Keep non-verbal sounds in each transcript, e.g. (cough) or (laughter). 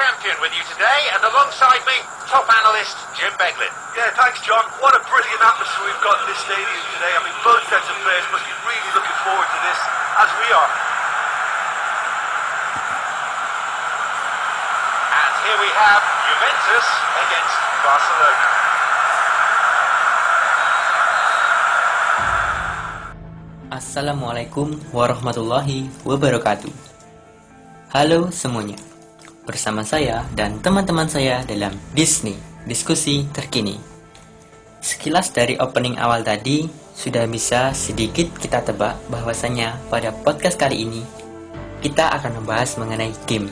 It's John Champion with you today, and alongside me, top analyst Jim Beglin. Yeah, thanks, John. What a brilliant atmosphere we've got in this stadium today. I mean, both sets of players must be really looking forward to this, as we are. And here we have Juventus against Barcelona. Assalamualaikum warahmatullahi wabarakatuh. Halo semuanya. Bersama saya dan teman-teman saya dalam Disney Diskusi Terkini. Sekilas dari opening awal tadi, sudah bisa sedikit kita tebak bahwasanya pada podcast kali ini kita akan membahas mengenai game.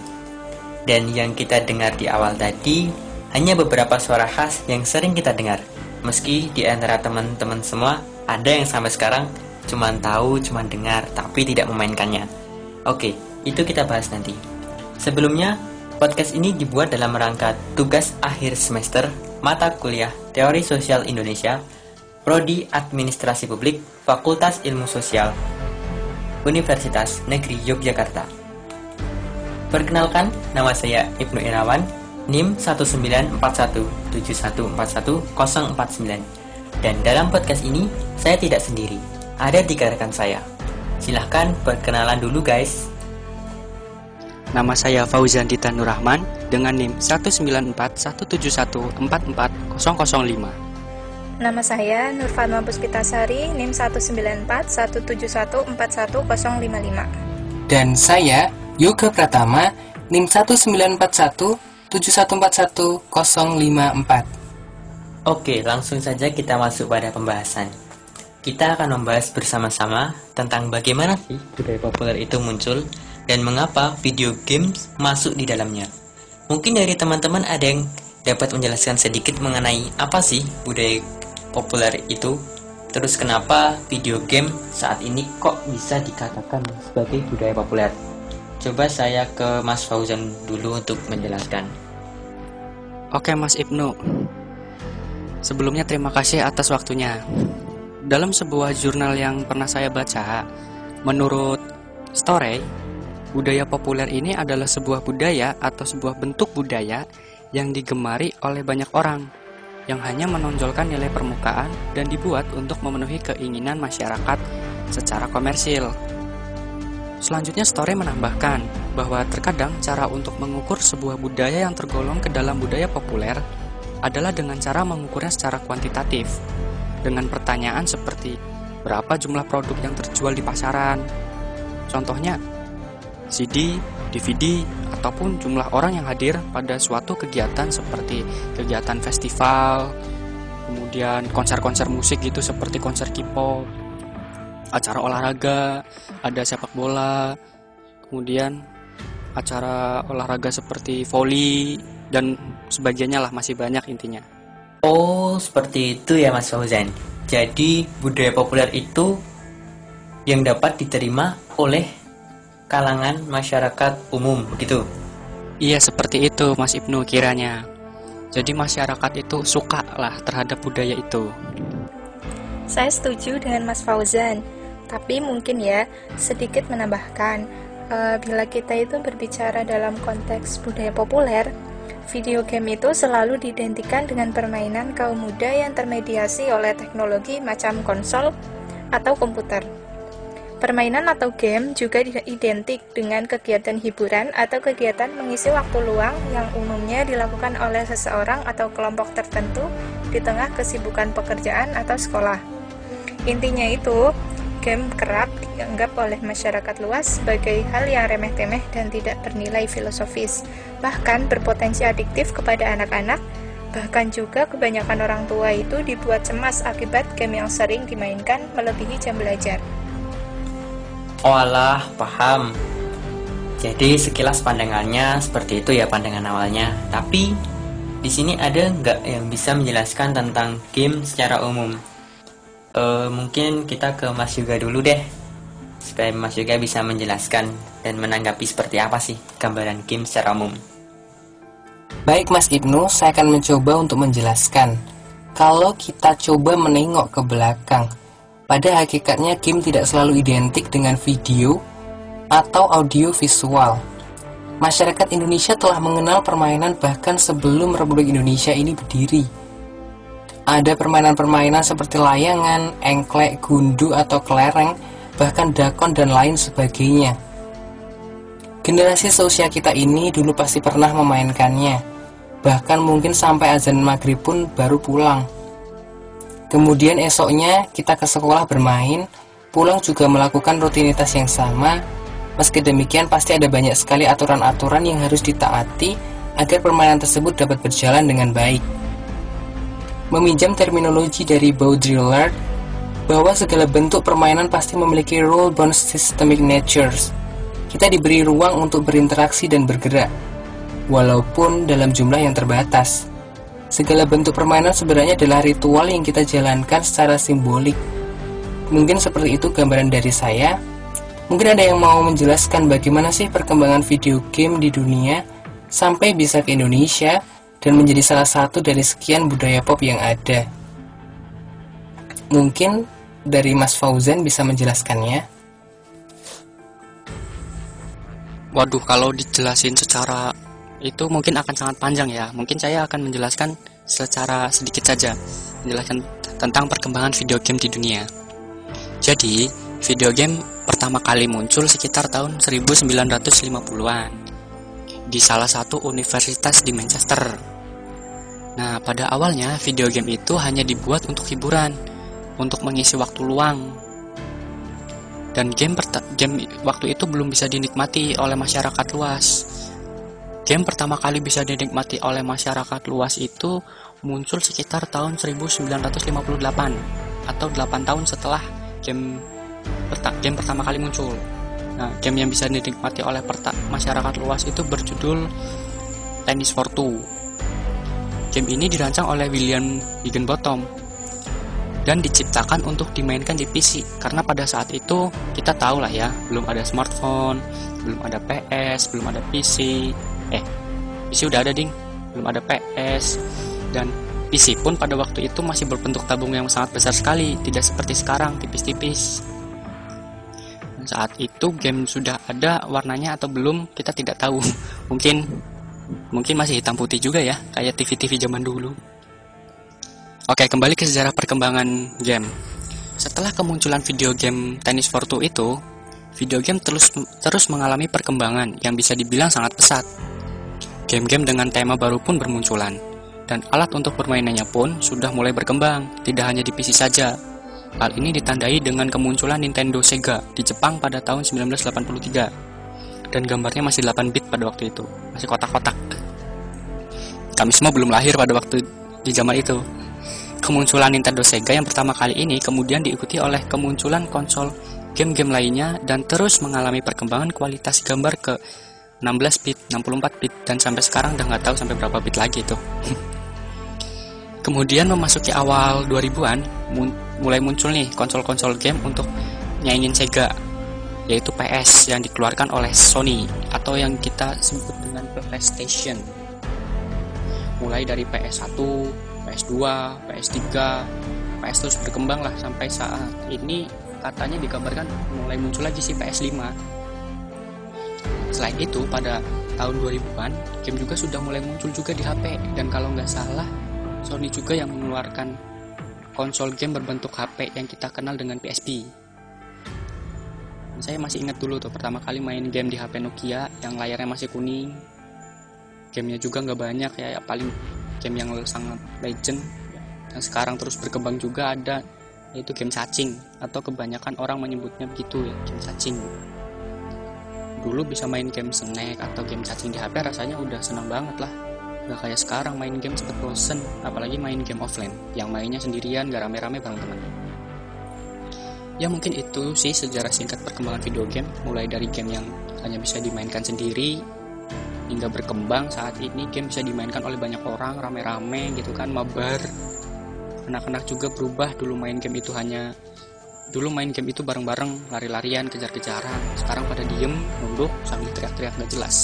Dan yang kita dengar di awal tadi hanya beberapa suara khas yang sering kita dengar. Meski di antara teman-teman semua ada yang sampai sekarang cuman tahu, cuman dengar, tapi tidak memainkannya. Oke, itu kita bahas nanti. Sebelumnya, podcast ini dibuat dalam rangka tugas akhir semester mata kuliah Teori Sosial Indonesia, Prodi Administrasi Publik, Fakultas Ilmu Sosial, Universitas Negeri Yogyakarta. Perkenalkan, nama saya Ibnu Irawan, NIM 19417141049. Dan dalam podcast ini, saya tidak sendiri, ada tiga rekan saya. Silahkan perkenalan dulu guys. Nama saya Fauzan Dita Nurrahman dengan NIM 19417144005. Nama saya Nur Fatma Puspitasari, NIM 19417141055. Dan saya Yoga Pratama, NIM 19417141054. Oke, langsung saja kita masuk pada pembahasan. Kita akan membahas bersama-sama tentang bagaimana sih budaya populer itu muncul dan mengapa video games masuk di dalamnya. Mungkin dari teman-teman ada yang dapat menjelaskan sedikit mengenai apa sih budaya populer itu, terus kenapa video game saat ini kok bisa dikatakan sebagai budaya populer. Coba saya ke Mas Fauzan dulu untuk menjelaskan. Oke Mas Ibnu, sebelumnya terima kasih atas waktunya. Dalam sebuah jurnal yang pernah saya baca, menurut Story, budaya populer ini adalah sebuah budaya atau sebuah bentuk budaya yang digemari oleh banyak orang yang hanya menonjolkan nilai permukaan dan dibuat untuk memenuhi keinginan masyarakat secara komersil. Selanjutnya Story menambahkan bahwa terkadang cara untuk mengukur sebuah budaya yang tergolong ke dalam budaya populer adalah dengan cara mengukurnya secara kuantitatif dengan pertanyaan seperti berapa jumlah produk yang terjual di pasaran. Contohnya, CD, DVD, ataupun jumlah orang yang hadir pada suatu kegiatan seperti kegiatan festival, kemudian konser-konser musik gitu seperti konser K-pop, acara olahraga, ada sepak bola, kemudian acara olahraga seperti volley dan sebagainya lah masih banyak intinya. Oh, seperti itu ya Mas Fauzan. Jadi budaya populer itu yang dapat diterima oleh kalangan masyarakat umum begitu. Iya seperti itu Mas Ibnu kiranya. Jadi masyarakat itu suka lah terhadap budaya itu. Saya setuju dengan Mas Fauzan, tapi mungkin ya sedikit menambahkan uh, bila kita itu berbicara dalam konteks budaya populer, video game itu selalu diidentikan dengan permainan kaum muda yang termediasi oleh teknologi macam konsol atau komputer. Permainan atau game juga identik dengan kegiatan hiburan atau kegiatan mengisi waktu luang yang umumnya dilakukan oleh seseorang atau kelompok tertentu di tengah kesibukan pekerjaan atau sekolah. Intinya itu, game kerap dianggap oleh masyarakat luas sebagai hal yang remeh-temeh dan tidak bernilai filosofis, bahkan berpotensi adiktif kepada anak-anak, bahkan juga kebanyakan orang tua itu dibuat cemas akibat game yang sering dimainkan melebihi jam belajar. Oalah, paham. Jadi sekilas pandangannya seperti itu ya pandangan awalnya. Tapi di sini ada nggak yang bisa menjelaskan tentang game secara umum? E, mungkin kita ke Mas Yuga dulu deh, supaya Mas Yuga bisa menjelaskan dan menanggapi seperti apa sih gambaran game secara umum. Baik Mas Ibnu, saya akan mencoba untuk menjelaskan. Kalau kita coba menengok ke belakang, pada hakikatnya game tidak selalu identik dengan video atau audio visual. Masyarakat Indonesia telah mengenal permainan bahkan sebelum Republik Indonesia ini berdiri. Ada permainan-permainan seperti layangan, engklek, gundu atau kelereng, bahkan dakon dan lain sebagainya. Generasi seusia kita ini dulu pasti pernah memainkannya, bahkan mungkin sampai azan maghrib pun baru pulang. Kemudian esoknya kita ke sekolah bermain, pulang juga melakukan rutinitas yang sama, Meski demikian, pasti ada banyak sekali aturan-aturan yang harus ditaati agar permainan tersebut dapat berjalan dengan baik. Meminjam terminologi dari Baudrillard, bahwa segala bentuk permainan pasti memiliki rule-bound systemic natures. Kita diberi ruang untuk berinteraksi dan bergerak, walaupun dalam jumlah yang terbatas. Segala bentuk permainan sebenarnya adalah ritual yang kita jalankan secara simbolik. Mungkin seperti itu gambaran dari saya. Mungkin ada yang mau menjelaskan bagaimana sih perkembangan video game di dunia sampai bisa ke Indonesia dan menjadi salah satu dari sekian budaya pop yang ada. Mungkin dari Mas Fauzan bisa menjelaskannya. Waduh, kalau dijelasin secara itu mungkin akan sangat panjang ya. Mungkin saya akan menjelaskan secara sedikit saja, menjelaskan tentang perkembangan video game di dunia. Jadi, video game pertama kali muncul sekitar tahun 1950-an di salah satu universitas di Manchester. Nah, pada awalnya video game itu hanya dibuat untuk hiburan, untuk mengisi waktu luang. Dan game, game waktu itu belum bisa dinikmati oleh masyarakat luas. Game pertama kali bisa dinikmati oleh masyarakat luas itu muncul sekitar tahun 1958 atau 8 tahun setelah game game pertama kali muncul. Nah, game yang bisa dinikmati oleh masyarakat luas itu berjudul Tennis for Two. Game ini dirancang oleh William Higginbottom dan diciptakan untuk dimainkan di PC karena pada saat itu kita tahu lah ya belum ada smartphone belum ada PS belum ada PC eh PC udah ada ding. Belum ada PS dan PC pun pada waktu itu masih berbentuk tabung yang sangat besar sekali tidak seperti sekarang tipis-tipis. Saat itu game sudah ada warnanya atau belum kita tidak tahu. (laughs) Mungkin mungkin masih hitam putih juga ya kayak TV-TV zaman dulu. Oke kembali ke sejarah perkembangan game. Setelah kemunculan video game Tennis for Two itu video game terus terus mengalami perkembangan yang bisa dibilang sangat pesat game-game dengan tema baru pun bermunculan dan alat untuk permainannya pun sudah mulai berkembang tidak hanya di PC saja Hal ini ditandai dengan kemunculan Nintendo Sega di Jepang pada tahun 1983 dan gambarnya masih 8 bit pada waktu itu, masih kotak-kotak. Kami semua belum lahir pada waktu di zaman itu. Kemunculan Nintendo Sega yang pertama kali ini kemudian diikuti oleh kemunculan konsol game-game lainnya dan terus mengalami perkembangan kualitas gambar ke 16 bit, 64 bit dan sampai sekarang udah nggak tahu sampai berapa bit lagi tuh. (laughs) Kemudian memasuki awal 2000-an mulai muncul nih konsol-konsol game untuk nyaingin Sega yaitu PS yang dikeluarkan oleh Sony atau yang kita sebut dengan PlayStation. Mulai dari PS1, PS2, PS3, PS terus berkembang lah sampai saat ini katanya dikabarkan mulai muncul lagi si PS5. Selain itu pada tahun 2000-an game juga sudah mulai muncul juga di HP dan kalau nggak salah Sony juga yang mengeluarkan konsol game berbentuk HP yang kita kenal dengan PSP. Saya masih ingat dulu tuh pertama kali main game di HP Nokia yang layarnya masih kuning. Gamenya juga nggak banyak ya, ya paling game yang sangat legend dan sekarang terus berkembang juga ada yaitu game cacing atau kebanyakan orang menyebutnya begitu ya game cacing dulu bisa main game snack atau game cacing di HP rasanya udah senang banget lah Gak kayak sekarang main game cepet bosen, apalagi main game offline, yang mainnya sendirian gak rame-rame bareng teman. Ya mungkin itu sih sejarah singkat perkembangan video game, mulai dari game yang hanya bisa dimainkan sendiri, hingga berkembang saat ini game bisa dimainkan oleh banyak orang, rame-rame gitu kan, mabar. Anak-anak juga berubah, dulu main game itu hanya Dulu main game itu bareng-bareng, lari-larian, kejar-kejaran. Sekarang pada diem, nunduk, sambil teriak-teriak gak jelas.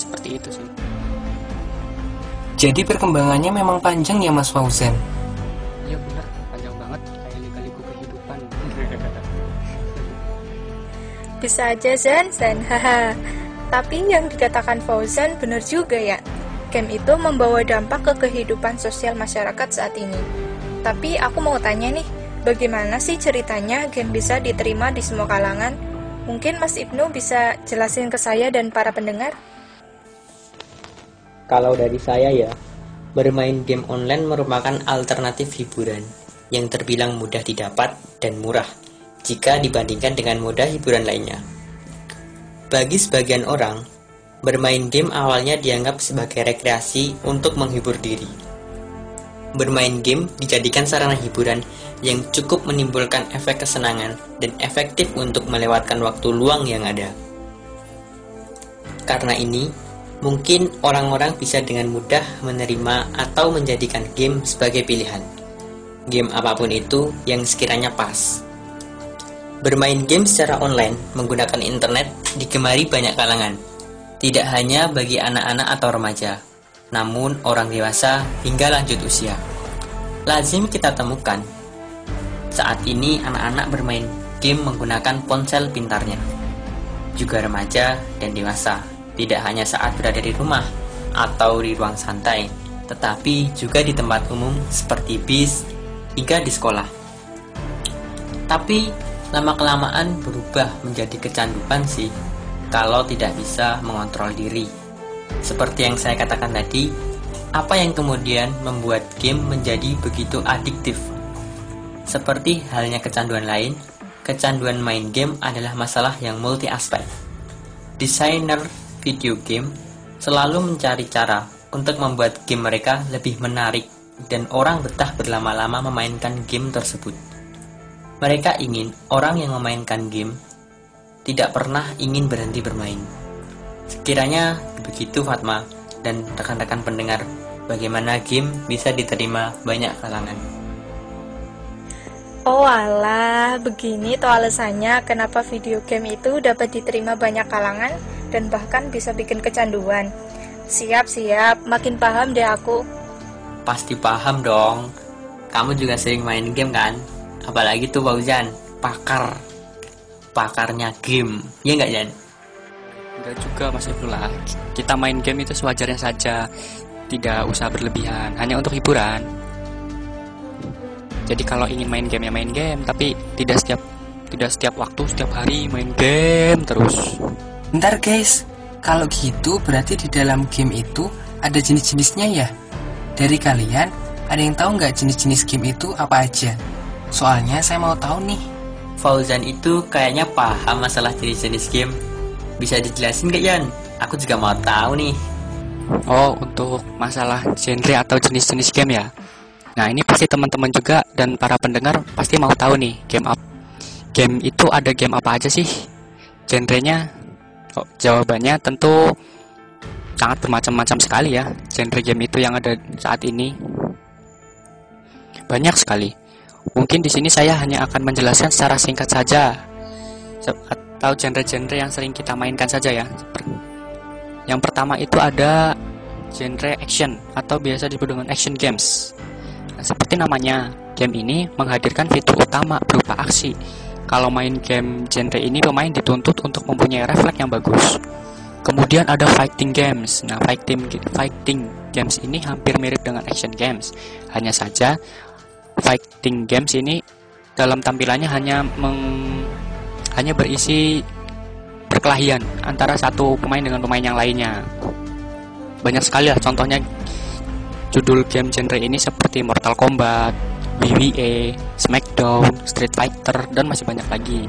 seperti itu sih jadi perkembangannya memang panjang ya Mas Fauzan iya benar panjang banget kayak lika-liku kehidupan Bisa aja Zan, Zan, haha. Tapi yang dikatakan Fauzan benar juga ya. Game itu membawa dampak ke kehidupan sosial masyarakat saat ini. Tapi aku mau tanya nih, bagaimana sih ceritanya game bisa diterima di semua kalangan? Mungkin Mas Ibnu bisa jelasin ke saya dan para pendengar? Kalau dari saya ya, bermain game online merupakan alternatif hiburan yang terbilang mudah didapat dan murah jika dibandingkan dengan moda hiburan lainnya. Bagi sebagian orang, bermain game awalnya dianggap sebagai rekreasi untuk menghibur diri. Bermain game dijadikan sarana hiburan yang cukup menimbulkan efek kesenangan dan efektif untuk melewatkan waktu luang yang ada. Karena ini, mungkin orang-orang bisa dengan mudah menerima atau menjadikan game sebagai pilihan. Game apa pun itu yang sekiranya pas. Bermain game secara online menggunakan internet digemari banyak kalangan, tidak hanya bagi anak-anak atau remaja, namun orang dewasa hingga lanjut usia. Lazim kita temukan saat ini anak-anak bermain game menggunakan ponsel pintarnya, juga remaja dan dewasa tidak hanya saat berada di rumah atau di ruang santai, tetapi juga di tempat umum seperti bis hingga di sekolah. Tapi lama-kelamaan berubah menjadi kecanduan sih kalau tidak bisa mengontrol diri. Seperti yang saya katakan tadi, apa yang kemudian membuat game menjadi begitu adiktif? Seperti halnya kecanduan lain, kecanduan main game adalah masalah yang multi aspek. Desainer video game selalu mencari cara untuk membuat game mereka lebih menarik dan orang betah berlama-lama memainkan game tersebut. Mereka ingin orang yang memainkan game tidak pernah ingin berhenti bermain. Sekiranya begitu Fatma dan rekan-rekan pendengar, bagaimana game bisa diterima banyak kalangan. Oh alah, begini tuh alasannya kenapa video game itu dapat diterima banyak kalangan dan bahkan bisa bikin kecanduan. Siap, siap, makin paham deh aku. Pasti paham dong. Kamu juga sering main game kan? Apalagi tuh Fauzan, pakar. Pakarnya game. Ya nggak, Jan? Enggak juga Mas Ibnullah. Kita main game itu sewajarnya saja. Tidak usah berlebihan, hanya untuk hiburan. Jadi kalau ingin main game ya main game, tapi tidak setiap tidak setiap waktu, setiap hari main game terus. Bentar guys, kalau gitu berarti di dalam game itu ada jenis-jenisnya ya? Dari kalian, ada yang tahu nggak jenis-jenis game itu apa aja? Soalnya saya mau tahu nih. Fauzan itu kayaknya paham masalah jenis-jenis game. Bisa dijelasin gak Yan? Aku juga mau tahu nih. Oh, untuk masalah genre atau jenis-jenis game ya. Nah, ini pasti teman-teman juga dan para pendengar pasti mau tahu nih game up. Game itu ada game apa aja sih? Genrenya? Oh, jawabannya tentu sangat bermacam-macam sekali ya. Genre game itu yang ada saat ini banyak sekali. Mungkin di sini saya hanya akan menjelaskan secara singkat saja atau genre-genre yang sering kita mainkan saja ya. Yang pertama itu ada genre action atau biasa disebut dengan action games. Nah, seperti namanya, game ini menghadirkan fitur utama berupa aksi. Kalau main game genre ini pemain dituntut untuk mempunyai refleks yang bagus. Kemudian ada fighting games. Nah, fighting fighting games ini hampir mirip dengan action games. Hanya saja fighting games ini dalam tampilannya hanya meng, hanya berisi perkelahian antara satu pemain dengan pemain yang lainnya. Banyak sekali lah contohnya Judul game genre ini seperti Mortal Kombat, WWE, SmackDown, Street Fighter, dan masih banyak lagi.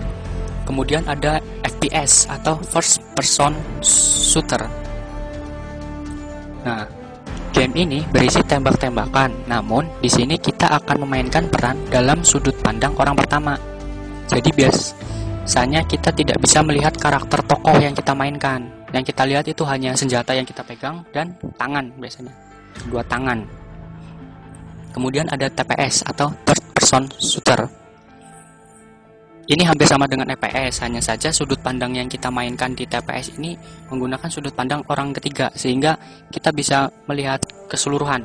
Kemudian ada FPS atau First Person Shooter. Nah, game ini berisi tembak-tembakan, namun di sini kita akan memainkan peran dalam sudut pandang orang pertama. Jadi biasanya kita tidak bisa melihat karakter tokoh yang kita mainkan. Yang kita lihat itu hanya senjata yang kita pegang dan tangan biasanya dua tangan. Kemudian ada TPS atau third person shooter. Ini hampir sama dengan EPS, hanya saja sudut pandang yang kita mainkan di TPS ini menggunakan sudut pandang orang ketiga sehingga kita bisa melihat keseluruhan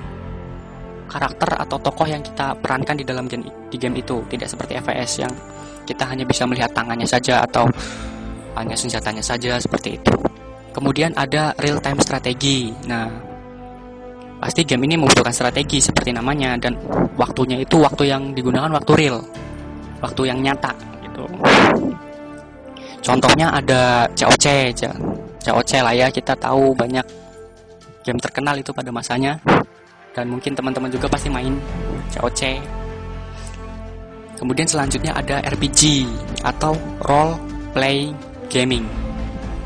karakter atau tokoh yang kita perankan di dalam game di game itu, tidak seperti EPS yang kita hanya bisa melihat tangannya saja atau hanya senjatanya saja seperti itu. Kemudian ada real time strategi. Nah, pasti game ini membutuhkan strategi seperti namanya dan waktunya itu waktu yang digunakan waktu real, waktu yang nyata gitu. Contohnya ada COC, COC lah ya kita tahu banyak game terkenal itu pada masanya dan mungkin teman-teman juga pasti main COC. Kemudian selanjutnya ada RPG atau role play gaming.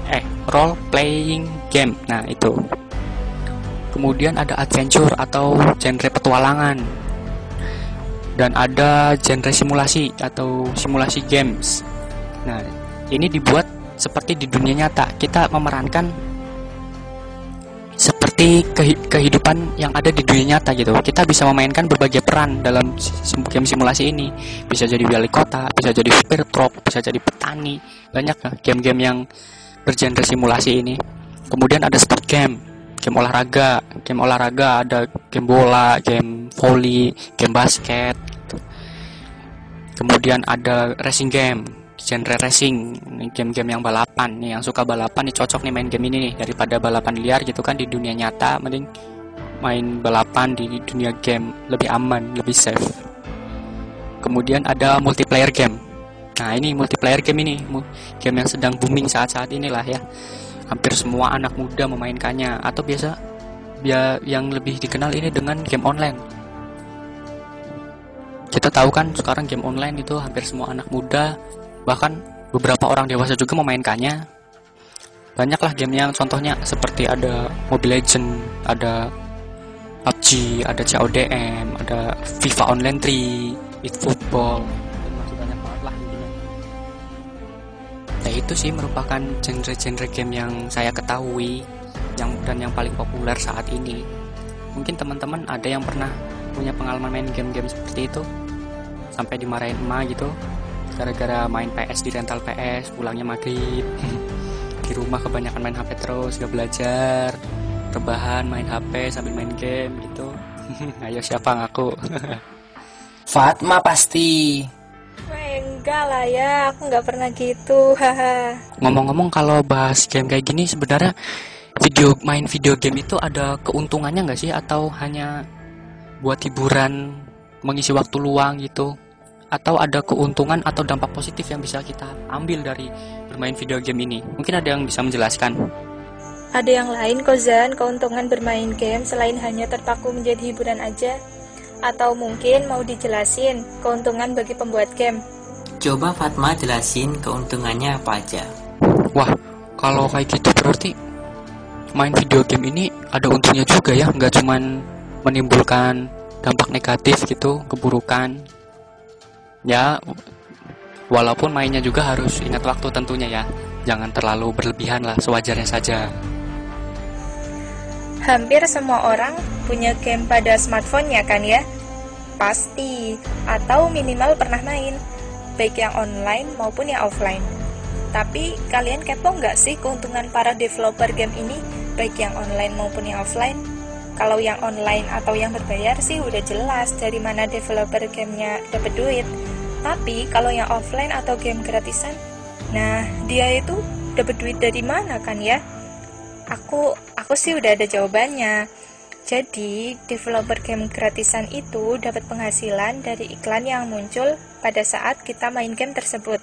Eh, role playing game. Nah, itu. Kemudian ada adventure atau genre petualangan. Dan ada genre simulasi atau simulasi games. Nah, ini dibuat seperti di dunia nyata. Kita memerankan seperti kehidupan yang ada di dunia nyata gitu. Kita bisa memainkan berbagai peran dalam game simulasi ini. Bisa jadi wali kota, bisa jadi supir truk, bisa jadi petani. Banyak ya game-game yang bergenre simulasi ini. Kemudian ada sport game, game olahraga, game olahraga ada game bola, game volley, game basket. Kemudian ada racing game, genre racing game-game yang balapan nih yang suka balapan nih cocok nih main game ini nih daripada balapan liar gitu kan di dunia nyata mending main balapan di dunia game lebih aman lebih safe. Kemudian ada multiplayer game. Nah ini multiplayer game ini game yang sedang booming saat-saat inilah ya. Hampir semua anak muda memainkannya atau biasa ya yang lebih dikenal ini dengan game online kita tahu kan sekarang game online itu hampir semua anak muda bahkan beberapa orang dewasa juga memainkannya. Banyaklah game yang contohnya seperti ada Mobile Legend ada PUBG ada CODM ada FIFA Online 3 It Football dan masih banyak banget lah intinya. Ya itu sih merupakan genre-genre game yang saya ketahui yang dan yang paling populer saat ini. Mungkin teman-teman ada yang pernah punya pengalaman main game-game seperti itu. Sampai dimarahin emak gitu gara-gara main PS di rental PS pulangnya maghrib. (laughs) Di rumah kebanyakan main HP terus gak belajar. Rebahan main HP sambil main game gitu. (laughs) Ayo siapa ngaku? (laughs) Fatma pasti. Enggak lah ya aku nggak pernah gitu haha. Ngomong-ngomong kalau bahas game kayak gini sebenarnya video main video game itu ada keuntungannya nggak sih? Atau hanya buat hiburan mengisi waktu luang gitu atau ada keuntungan atau dampak positif yang bisa kita ambil dari bermain video game ini? Mungkin ada yang bisa menjelaskan. Ada yang lain kok Zan, keuntungan bermain game selain hanya terpaku menjadi hiburan aja? Atau mungkin mau dijelasin keuntungan bagi pembuat game? Coba Fatma jelasin keuntungannya apa aja. Wah, kalau kayak gitu berarti main video game ini ada untungnya juga ya, nggak cuman menimbulkan dampak negatif gitu, keburukan, ya walaupun mainnya juga harus ingat waktu tentunya ya. Jangan terlalu berlebihan lah sewajarnya saja. Hampir semua orang punya game pada smartphone-nya kan ya? Pasti. Atau minimal pernah main baik yang online maupun yang offline. Tapi kalian kepo nggak sih keuntungan para developer game ini? Baik yang online maupun yang offline kalau yang online atau yang berbayar sih udah jelas dari mana developer gamenya dapat duit tapi kalau yang offline atau game gratisan, nah dia itu dapat duit dari mana kan ya? Aku aku sih udah ada jawabannya. Jadi, developer game gratisan itu dapat penghasilan dari iklan yang muncul pada saat kita main game tersebut.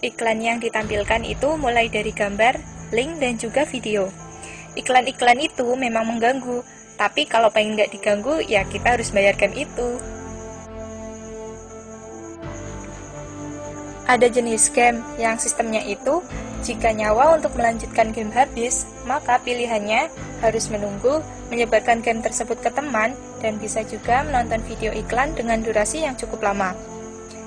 Iklan yang ditampilkan itu mulai dari gambar, link, dan juga video. Iklan-iklan itu memang mengganggu, tapi kalau pengen nggak diganggu, ya kita harus bayar game itu. Ada jenis game yang sistemnya itu, jika nyawa untuk melanjutkan game habis, maka pilihannya harus menunggu, menyebarkan game tersebut ke teman, dan bisa juga menonton video iklan dengan durasi yang cukup lama.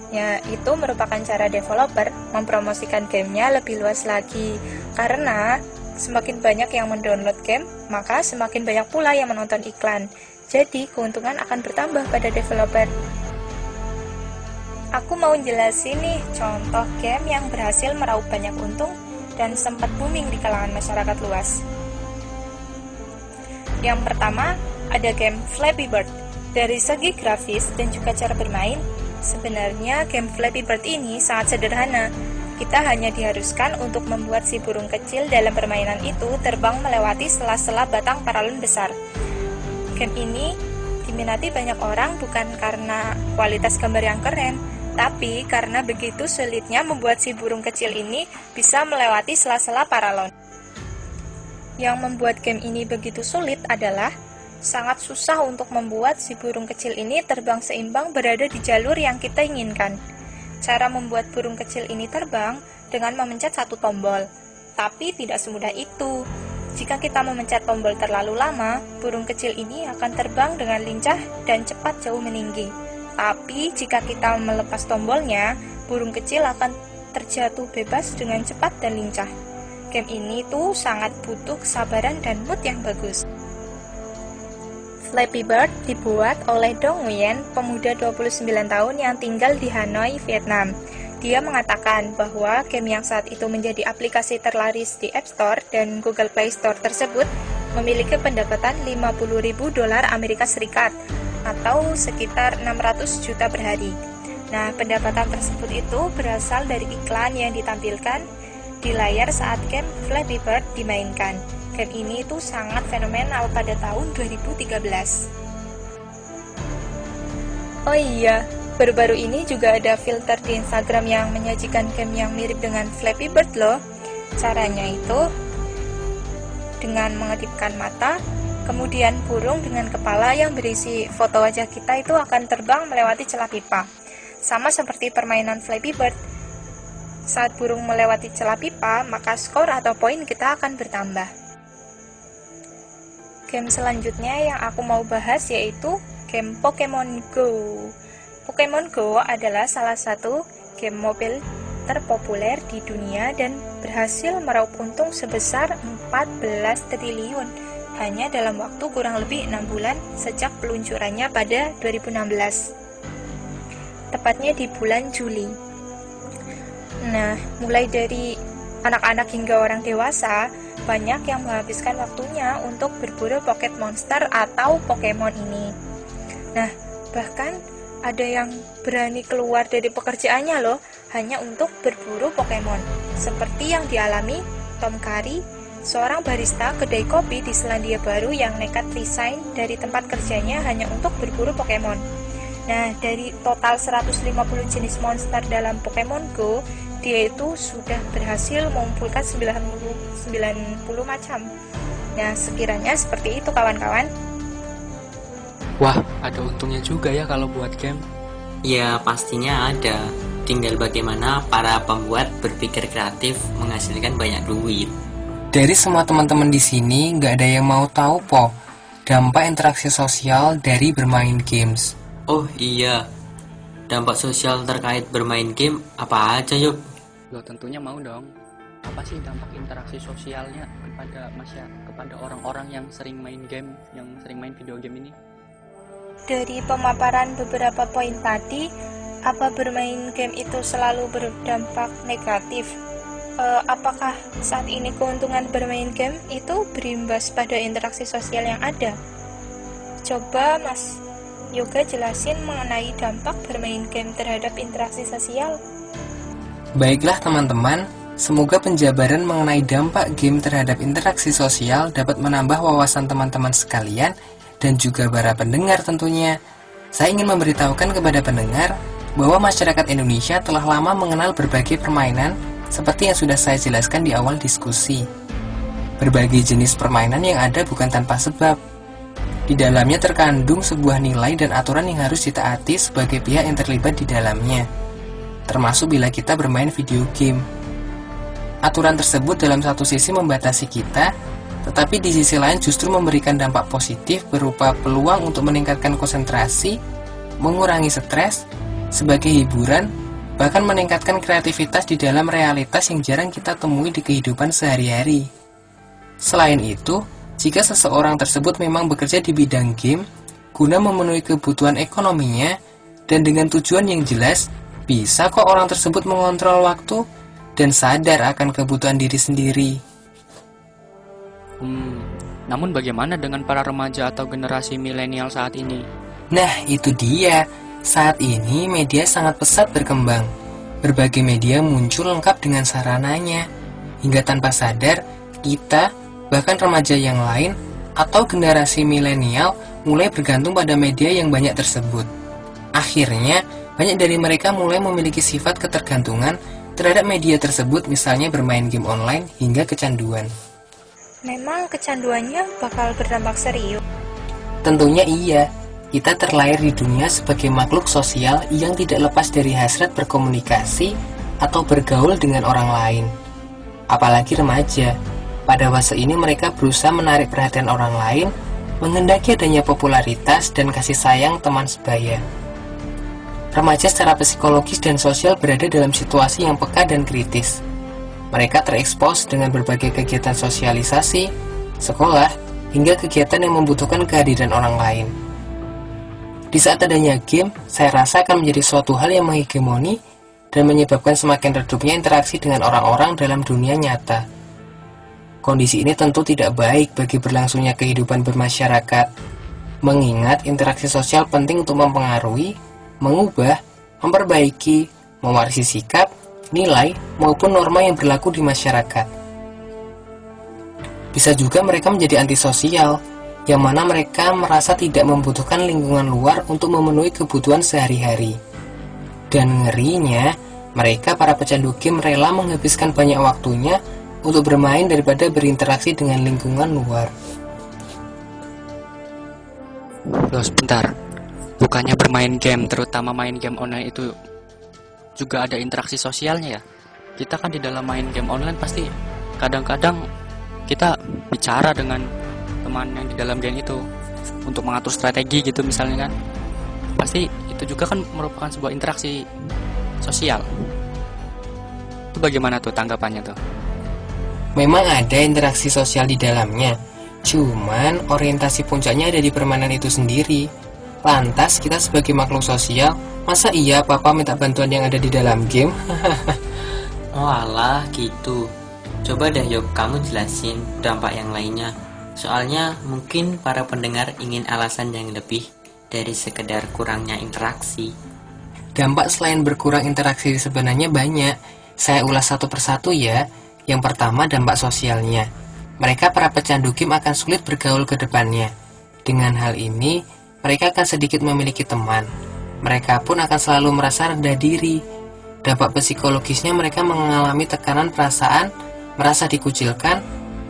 Ya, itu merupakan cara developer mempromosikan gamenya lebih luas lagi, karena semakin banyak yang mendownload game, maka semakin banyak pula yang menonton iklan. Jadi, keuntungan akan bertambah pada developer. Aku mau jelasin nih contoh game yang berhasil meraup banyak untung dan sempat booming di kalangan masyarakat luas. Yang pertama, ada game Flappy Bird. Dari segi grafis dan juga cara bermain, sebenarnya game Flappy Bird ini sangat sederhana. Kita hanya diharuskan untuk membuat si burung kecil dalam permainan itu terbang melewati sela-sela batang paralon besar. Game ini diminati banyak orang bukan karena kualitas gambar yang keren, tapi karena begitu sulitnya membuat si burung kecil ini bisa melewati sela-sela paralon. Yang membuat game ini begitu sulit adalah sangat susah untuk membuat si burung kecil ini terbang seimbang berada di jalur yang kita inginkan. Cara membuat burung kecil ini terbang dengan memencet satu tombol. Tapi tidak semudah itu. Jika kita memencet tombol terlalu lama, burung kecil ini akan terbang dengan lincah dan cepat jauh meninggi. Tapi jika kita melepas tombolnya, burung kecil akan terjatuh bebas dengan cepat dan lincah. Game ini tuh sangat butuh kesabaran dan mood yang bagus. Flappy Bird dibuat oleh Dong Nguyen, pemuda 29 tahun yang tinggal di Hanoi, Vietnam. Dia mengatakan bahwa game yang saat itu menjadi aplikasi terlaris di App Store dan Google Play Store tersebut memiliki pendapatan 50.000 dolar Amerika Serikat atau sekitar 600 juta per hari. Nah, pendapatan tersebut itu berasal dari iklan yang ditampilkan di layar saat game Flappy Bird dimainkan. Game ini itu sangat fenomenal pada tahun 2013. Oh iya, baru-baru ini juga ada filter di Instagram yang menyajikan game yang mirip dengan Flappy Bird loh. Caranya itu dengan mengedipkan mata, kemudian burung dengan kepala yang berisi foto wajah kita itu akan terbang melewati celah pipa. Sama seperti permainan Flappy Bird, saat burung melewati celah pipa, maka skor atau poin kita akan bertambah. Game selanjutnya yang aku mau bahas yaitu game Pokemon Go. Pokemon Go adalah salah satu game mobil terpopuler di dunia dan berhasil meraup untung sebesar 14 triliun hanya dalam waktu kurang lebih 6 bulan sejak peluncurannya pada 2016. Tepatnya di bulan Juli. Nah, mulai dari anak-anak hingga orang dewasa banyak yang menghabiskan waktunya untuk berburu pocket monster atau Pokemon ini. Nah, bahkan ada yang berani keluar dari pekerjaannya loh hanya untuk berburu Pokemon. Seperti yang dialami Tom Curry, seorang barista kedai kopi di Selandia Baru yang nekat resign dari tempat kerjanya hanya untuk berburu Pokemon. Nah, dari total 150 jenis monster dalam Pokemon Go, dia itu sudah berhasil mengumpulkan 90, 90 macam. Nah, sekiranya seperti itu kawan-kawan. Wah, ada untungnya juga ya kalau buat game. Ya, pastinya ada. Tinggal bagaimana para pembuat berpikir kreatif menghasilkan banyak duit. Dari semua teman-teman di sini, nggak ada yang mau tahu po dampak interaksi sosial dari bermain games. Oh iya, dampak sosial terkait bermain game apa aja yuk? Loh tentunya mau dong. Apa sih dampak interaksi sosialnya kepada masyarakat, kepada orang-orang yang sering main game, yang sering main video game ini? Dari pemaparan beberapa poin tadi, apa bermain game itu selalu berdampak negatif? E, apakah saat ini keuntungan bermain game itu berimbas pada interaksi sosial yang ada? Coba Mas Yoga jelasin mengenai dampak bermain game terhadap interaksi sosial. Baiklah teman-teman, semoga penjabaran mengenai dampak game terhadap interaksi sosial dapat menambah wawasan teman-teman sekalian dan juga para pendengar tentunya. Saya ingin memberitahukan kepada pendengar bahwa masyarakat Indonesia telah lama mengenal berbagai permainan seperti yang sudah saya jelaskan di awal diskusi. Berbagai jenis permainan yang ada bukan tanpa sebab. Di dalamnya terkandung sebuah nilai dan aturan yang harus ditaati sebagai pihak yang terlibat di dalamnya termasuk bila kita bermain video game. Aturan tersebut dalam satu sisi membatasi kita, tetapi di sisi lain justru memberikan dampak positif berupa peluang untuk meningkatkan konsentrasi, mengurangi stres, sebagai hiburan, bahkan meningkatkan kreativitas di dalam realitas yang jarang kita temui di kehidupan sehari-hari. Selain itu, jika seseorang tersebut memang bekerja di bidang game, guna memenuhi kebutuhan ekonominya, dan dengan tujuan yang jelas, bisa kok orang tersebut mengontrol waktu dan sadar akan kebutuhan diri sendiri. Hmm, namun bagaimana dengan para remaja atau generasi milenial saat ini? Nah, itu dia. Saat ini media sangat pesat berkembang. berbagai media muncul lengkap dengan sarananya. Hingga tanpa sadar, kita, bahkan remaja yang lain, atau generasi milenial mulai bergantung pada media yang banyak tersebut. Akhirnya, banyak dari mereka mulai memiliki sifat ketergantungan terhadap media tersebut misalnya bermain game online hingga kecanduan. Memang kecanduannya bakal berdampak serius. Tentunya iya, kita terlahir di dunia sebagai makhluk sosial yang tidak lepas dari hasrat berkomunikasi atau bergaul dengan orang lain. Apalagi remaja, pada fase ini mereka berusaha menarik perhatian orang lain, menghendaki adanya popularitas dan kasih sayang teman sebaya. Remaja secara psikologis dan sosial berada dalam situasi yang peka dan kritis mereka terekspos dengan berbagai kegiatan sosialisasi, sekolah, hingga kegiatan yang membutuhkan kehadiran orang lain. Di saat adanya game, saya rasa akan menjadi suatu hal yang menghegemoni dan menyebabkan semakin redupnya interaksi dengan orang-orang dalam dunia nyata. Kondisi ini tentu tidak baik bagi berlangsungnya kehidupan bermasyarakat, mengingat interaksi sosial penting untuk mempengaruhi, mengubah, memperbaiki, mewarisi sikap, nilai, maupun norma yang berlaku di masyarakat. Bisa juga mereka menjadi antisosial, yang mana mereka merasa tidak membutuhkan lingkungan luar untuk memenuhi kebutuhan sehari-hari. Dan ngerinya, mereka para pecandu game rela menghabiskan banyak waktunya untuk bermain daripada berinteraksi dengan lingkungan luar. Loh sebentar, bukannya bermain game, terutama main game online itu juga ada interaksi sosialnya ya? Kita kan di dalam main game online pasti kadang-kadang kita bicara dengan teman yang di dalam game itu untuk mengatur strategi gitu misalnya kan. Pasti itu juga kan merupakan sebuah interaksi sosial. Itu bagaimana tuh tanggapannya tuh? Memang ada interaksi sosial di dalamnya cuman orientasi puncaknya ada di permainan itu sendiri lantas kita sebagai makhluk sosial Masa iya papa minta bantuan yang ada di dalam game? (laughs) oh alah gitu. Coba deh yuk kamu jelasin dampak yang lainnya. Soalnya mungkin para pendengar ingin alasan yang lebih dari sekedar kurangnya interaksi. Dampak selain berkurang interaksi sebenarnya banyak. Saya ulas satu persatu ya. Yang pertama dampak sosialnya. Mereka para pecandu game akan sulit bergaul ke depannya. Dengan hal ini, mereka akan sedikit memiliki teman mereka pun akan selalu merasa rendah diri. Dampak psikologisnya mereka mengalami tekanan perasaan, merasa dikucilkan,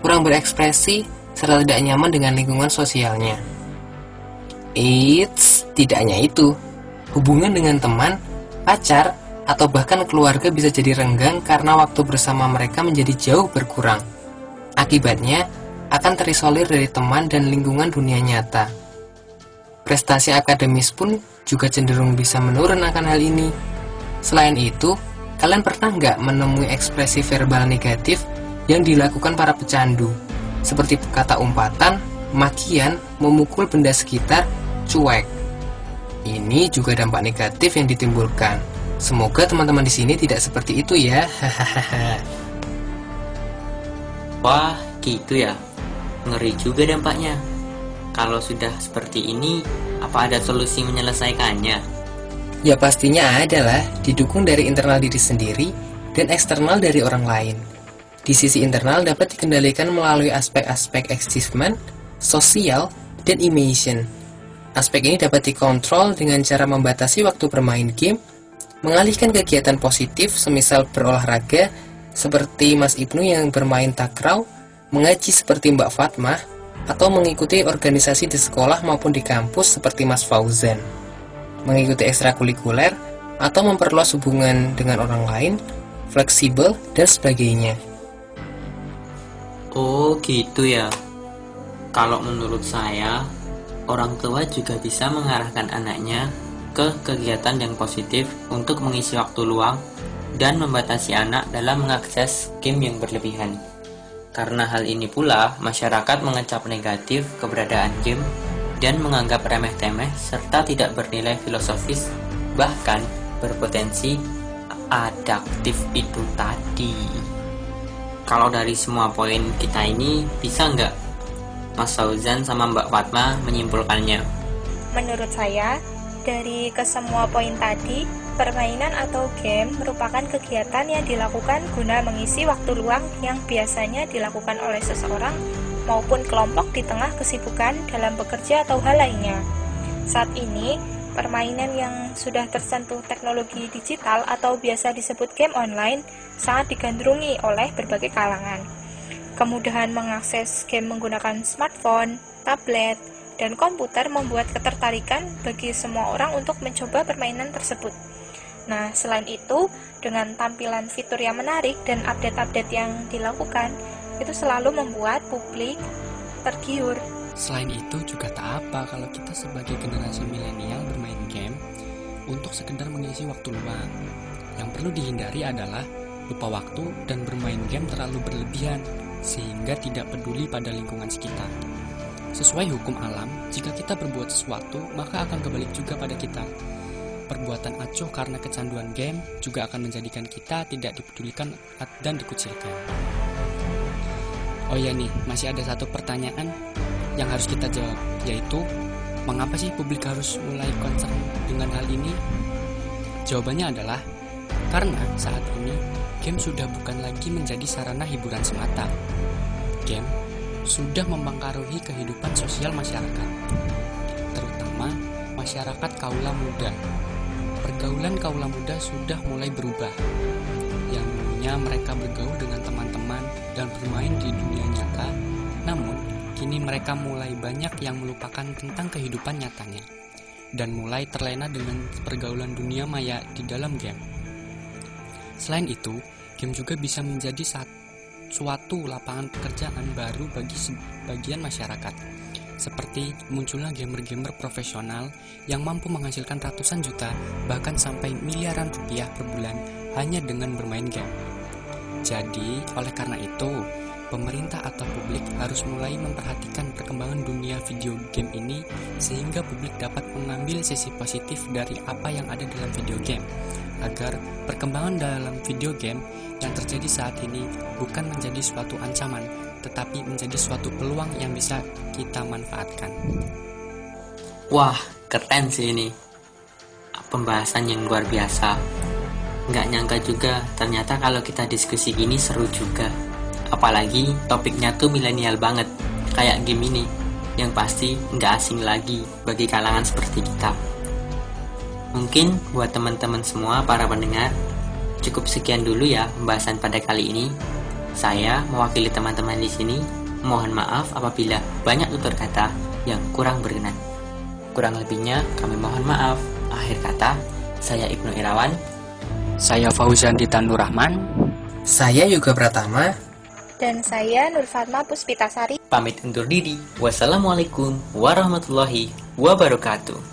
kurang berekspresi, serta tidak nyaman dengan lingkungan sosialnya. Eits, tidak hanya itu. Hubungan dengan teman, pacar, atau bahkan keluarga bisa jadi renggang karena waktu bersama mereka menjadi jauh berkurang. Akibatnya, akan terisolir dari teman dan lingkungan dunia nyata. Prestasi akademis pun juga cenderung bisa menurun akan hal ini. Selain itu, kalian pernah nggak menemui ekspresi verbal negatif yang dilakukan para pecandu? Seperti kata umpatan, makian, memukul benda sekitar, cuek. Ini juga dampak negatif yang ditimbulkan. Semoga teman-teman di sini tidak seperti itu ya. (laughs) Wah, gitu ya. Ngeri juga dampaknya. Kalau sudah seperti ini, apa ada solusi menyelesaikannya? Ya pastinya ada lah, didukung dari internal diri sendiri dan eksternal dari orang lain. Di sisi internal dapat dikendalikan melalui aspek-aspek achievement, sosial, dan emotion. Aspek ini dapat dikontrol dengan cara membatasi waktu bermain game, mengalihkan kegiatan positif semisal berolahraga, seperti Mas Ibnu yang bermain takraw, mengaji seperti Mbak Fatmah, atau mengikuti organisasi di sekolah maupun di kampus seperti Mas Fauzan, mengikuti ekstrakurikuler, atau memperluas hubungan dengan orang lain, fleksibel, dan sebagainya. Oh gitu ya. Kalau menurut saya, orang tua juga bisa mengarahkan anaknya ke kegiatan yang positif untuk mengisi waktu luang dan membatasi anak dalam mengakses game yang berlebihan. Karena hal ini pula, masyarakat mengecap negatif keberadaan game dan menganggap remeh-temeh serta tidak bernilai filosofis, bahkan berpotensi adaptif itu tadi. Kalau dari semua poin kita ini, bisa nggak Mas Fauzan sama Mbak Fatma menyimpulkannya? Menurut saya, dari kesemua poin tadi, Permainan atau game merupakan kegiatan yang dilakukan guna mengisi waktu luang yang biasanya dilakukan oleh seseorang maupun kelompok di tengah kesibukan dalam bekerja atau hal lainnya. Saat ini, permainan yang sudah tersentuh teknologi digital atau biasa disebut game online sangat digandrungi oleh berbagai kalangan. Kemudahan mengakses game menggunakan smartphone, tablet, dan komputer membuat ketertarikan bagi semua orang untuk mencoba permainan tersebut. Nah, selain itu, dengan tampilan fitur yang menarik dan update-update yang dilakukan, itu selalu membuat publik tergiur. Selain itu juga tak apa kalau kita sebagai generasi milenial bermain game untuk sekedar mengisi waktu luang. Yang perlu dihindari adalah lupa waktu dan bermain game terlalu berlebihan sehingga tidak peduli pada lingkungan sekitar. Sesuai hukum alam, jika kita berbuat sesuatu, maka akan kebalik juga pada kita. Perbuatan acuh karena kecanduan game juga akan menjadikan kita tidak dipedulikan dan dikucilkan. Oh ya nih, masih ada satu pertanyaan yang harus kita jawab, yaitu mengapa sih publik harus mulai concern dengan hal ini? Jawabannya adalah karena saat ini game sudah bukan lagi menjadi sarana hiburan semata. Game sudah mempengaruhi kehidupan sosial masyarakat, terutama masyarakat kaula muda pergaulan kaula muda sudah mulai berubah. Yang dulunya mereka bergaul dengan teman-teman dan bermain di dunia nyata, namun kini mereka mulai banyak yang melupakan tentang kehidupan nyatanya dan mulai terlena dengan pergaulan dunia maya di dalam game. Selain itu, game juga bisa menjadi suatu lapangan pekerjaan baru bagi sebagian masyarakat seperti munculnya gamer-gamer profesional yang mampu menghasilkan ratusan juta bahkan sampai miliaran rupiah per bulan hanya dengan bermain game. Jadi, oleh karena itu, pemerintah atau publik harus mulai memperhatikan perkembangan dunia video game ini sehingga publik dapat mengambil sisi positif dari apa yang ada dalam video game agar perkembangan dalam video game yang terjadi saat ini bukan menjadi suatu ancaman tetapi menjadi suatu peluang yang bisa kita manfaatkan. Wah, keren sih ini. Pembahasan yang luar biasa. Nggak nyangka juga, ternyata kalau kita diskusi gini seru juga. Apalagi topiknya tuh milenial banget, kayak game ini. Yang pasti nggak asing lagi bagi kalangan seperti kita. Mungkin buat teman-teman semua para pendengar, cukup sekian dulu ya pembahasan pada kali ini. Saya mewakili teman-teman di sini, mohon maaf apabila banyak tutur kata yang kurang berkenan. Kurang lebihnya kami mohon maaf. Akhir kata, saya Ibnu Irawan. Saya Fauzan Ditanur Rahman. Saya juga Pratama. Dan saya Nur Fatma Puspitasari. Pamit undur diri. Wassalamualaikum warahmatullahi wabarakatuh.